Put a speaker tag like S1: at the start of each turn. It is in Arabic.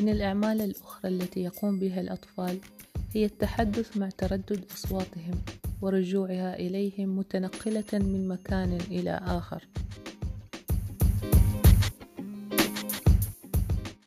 S1: من الأعمال الأخرى التي يقوم بها الأطفال هي التحدث مع تردد أصواتهم ورجوعها إليهم متنقلة من مكان إلى آخر.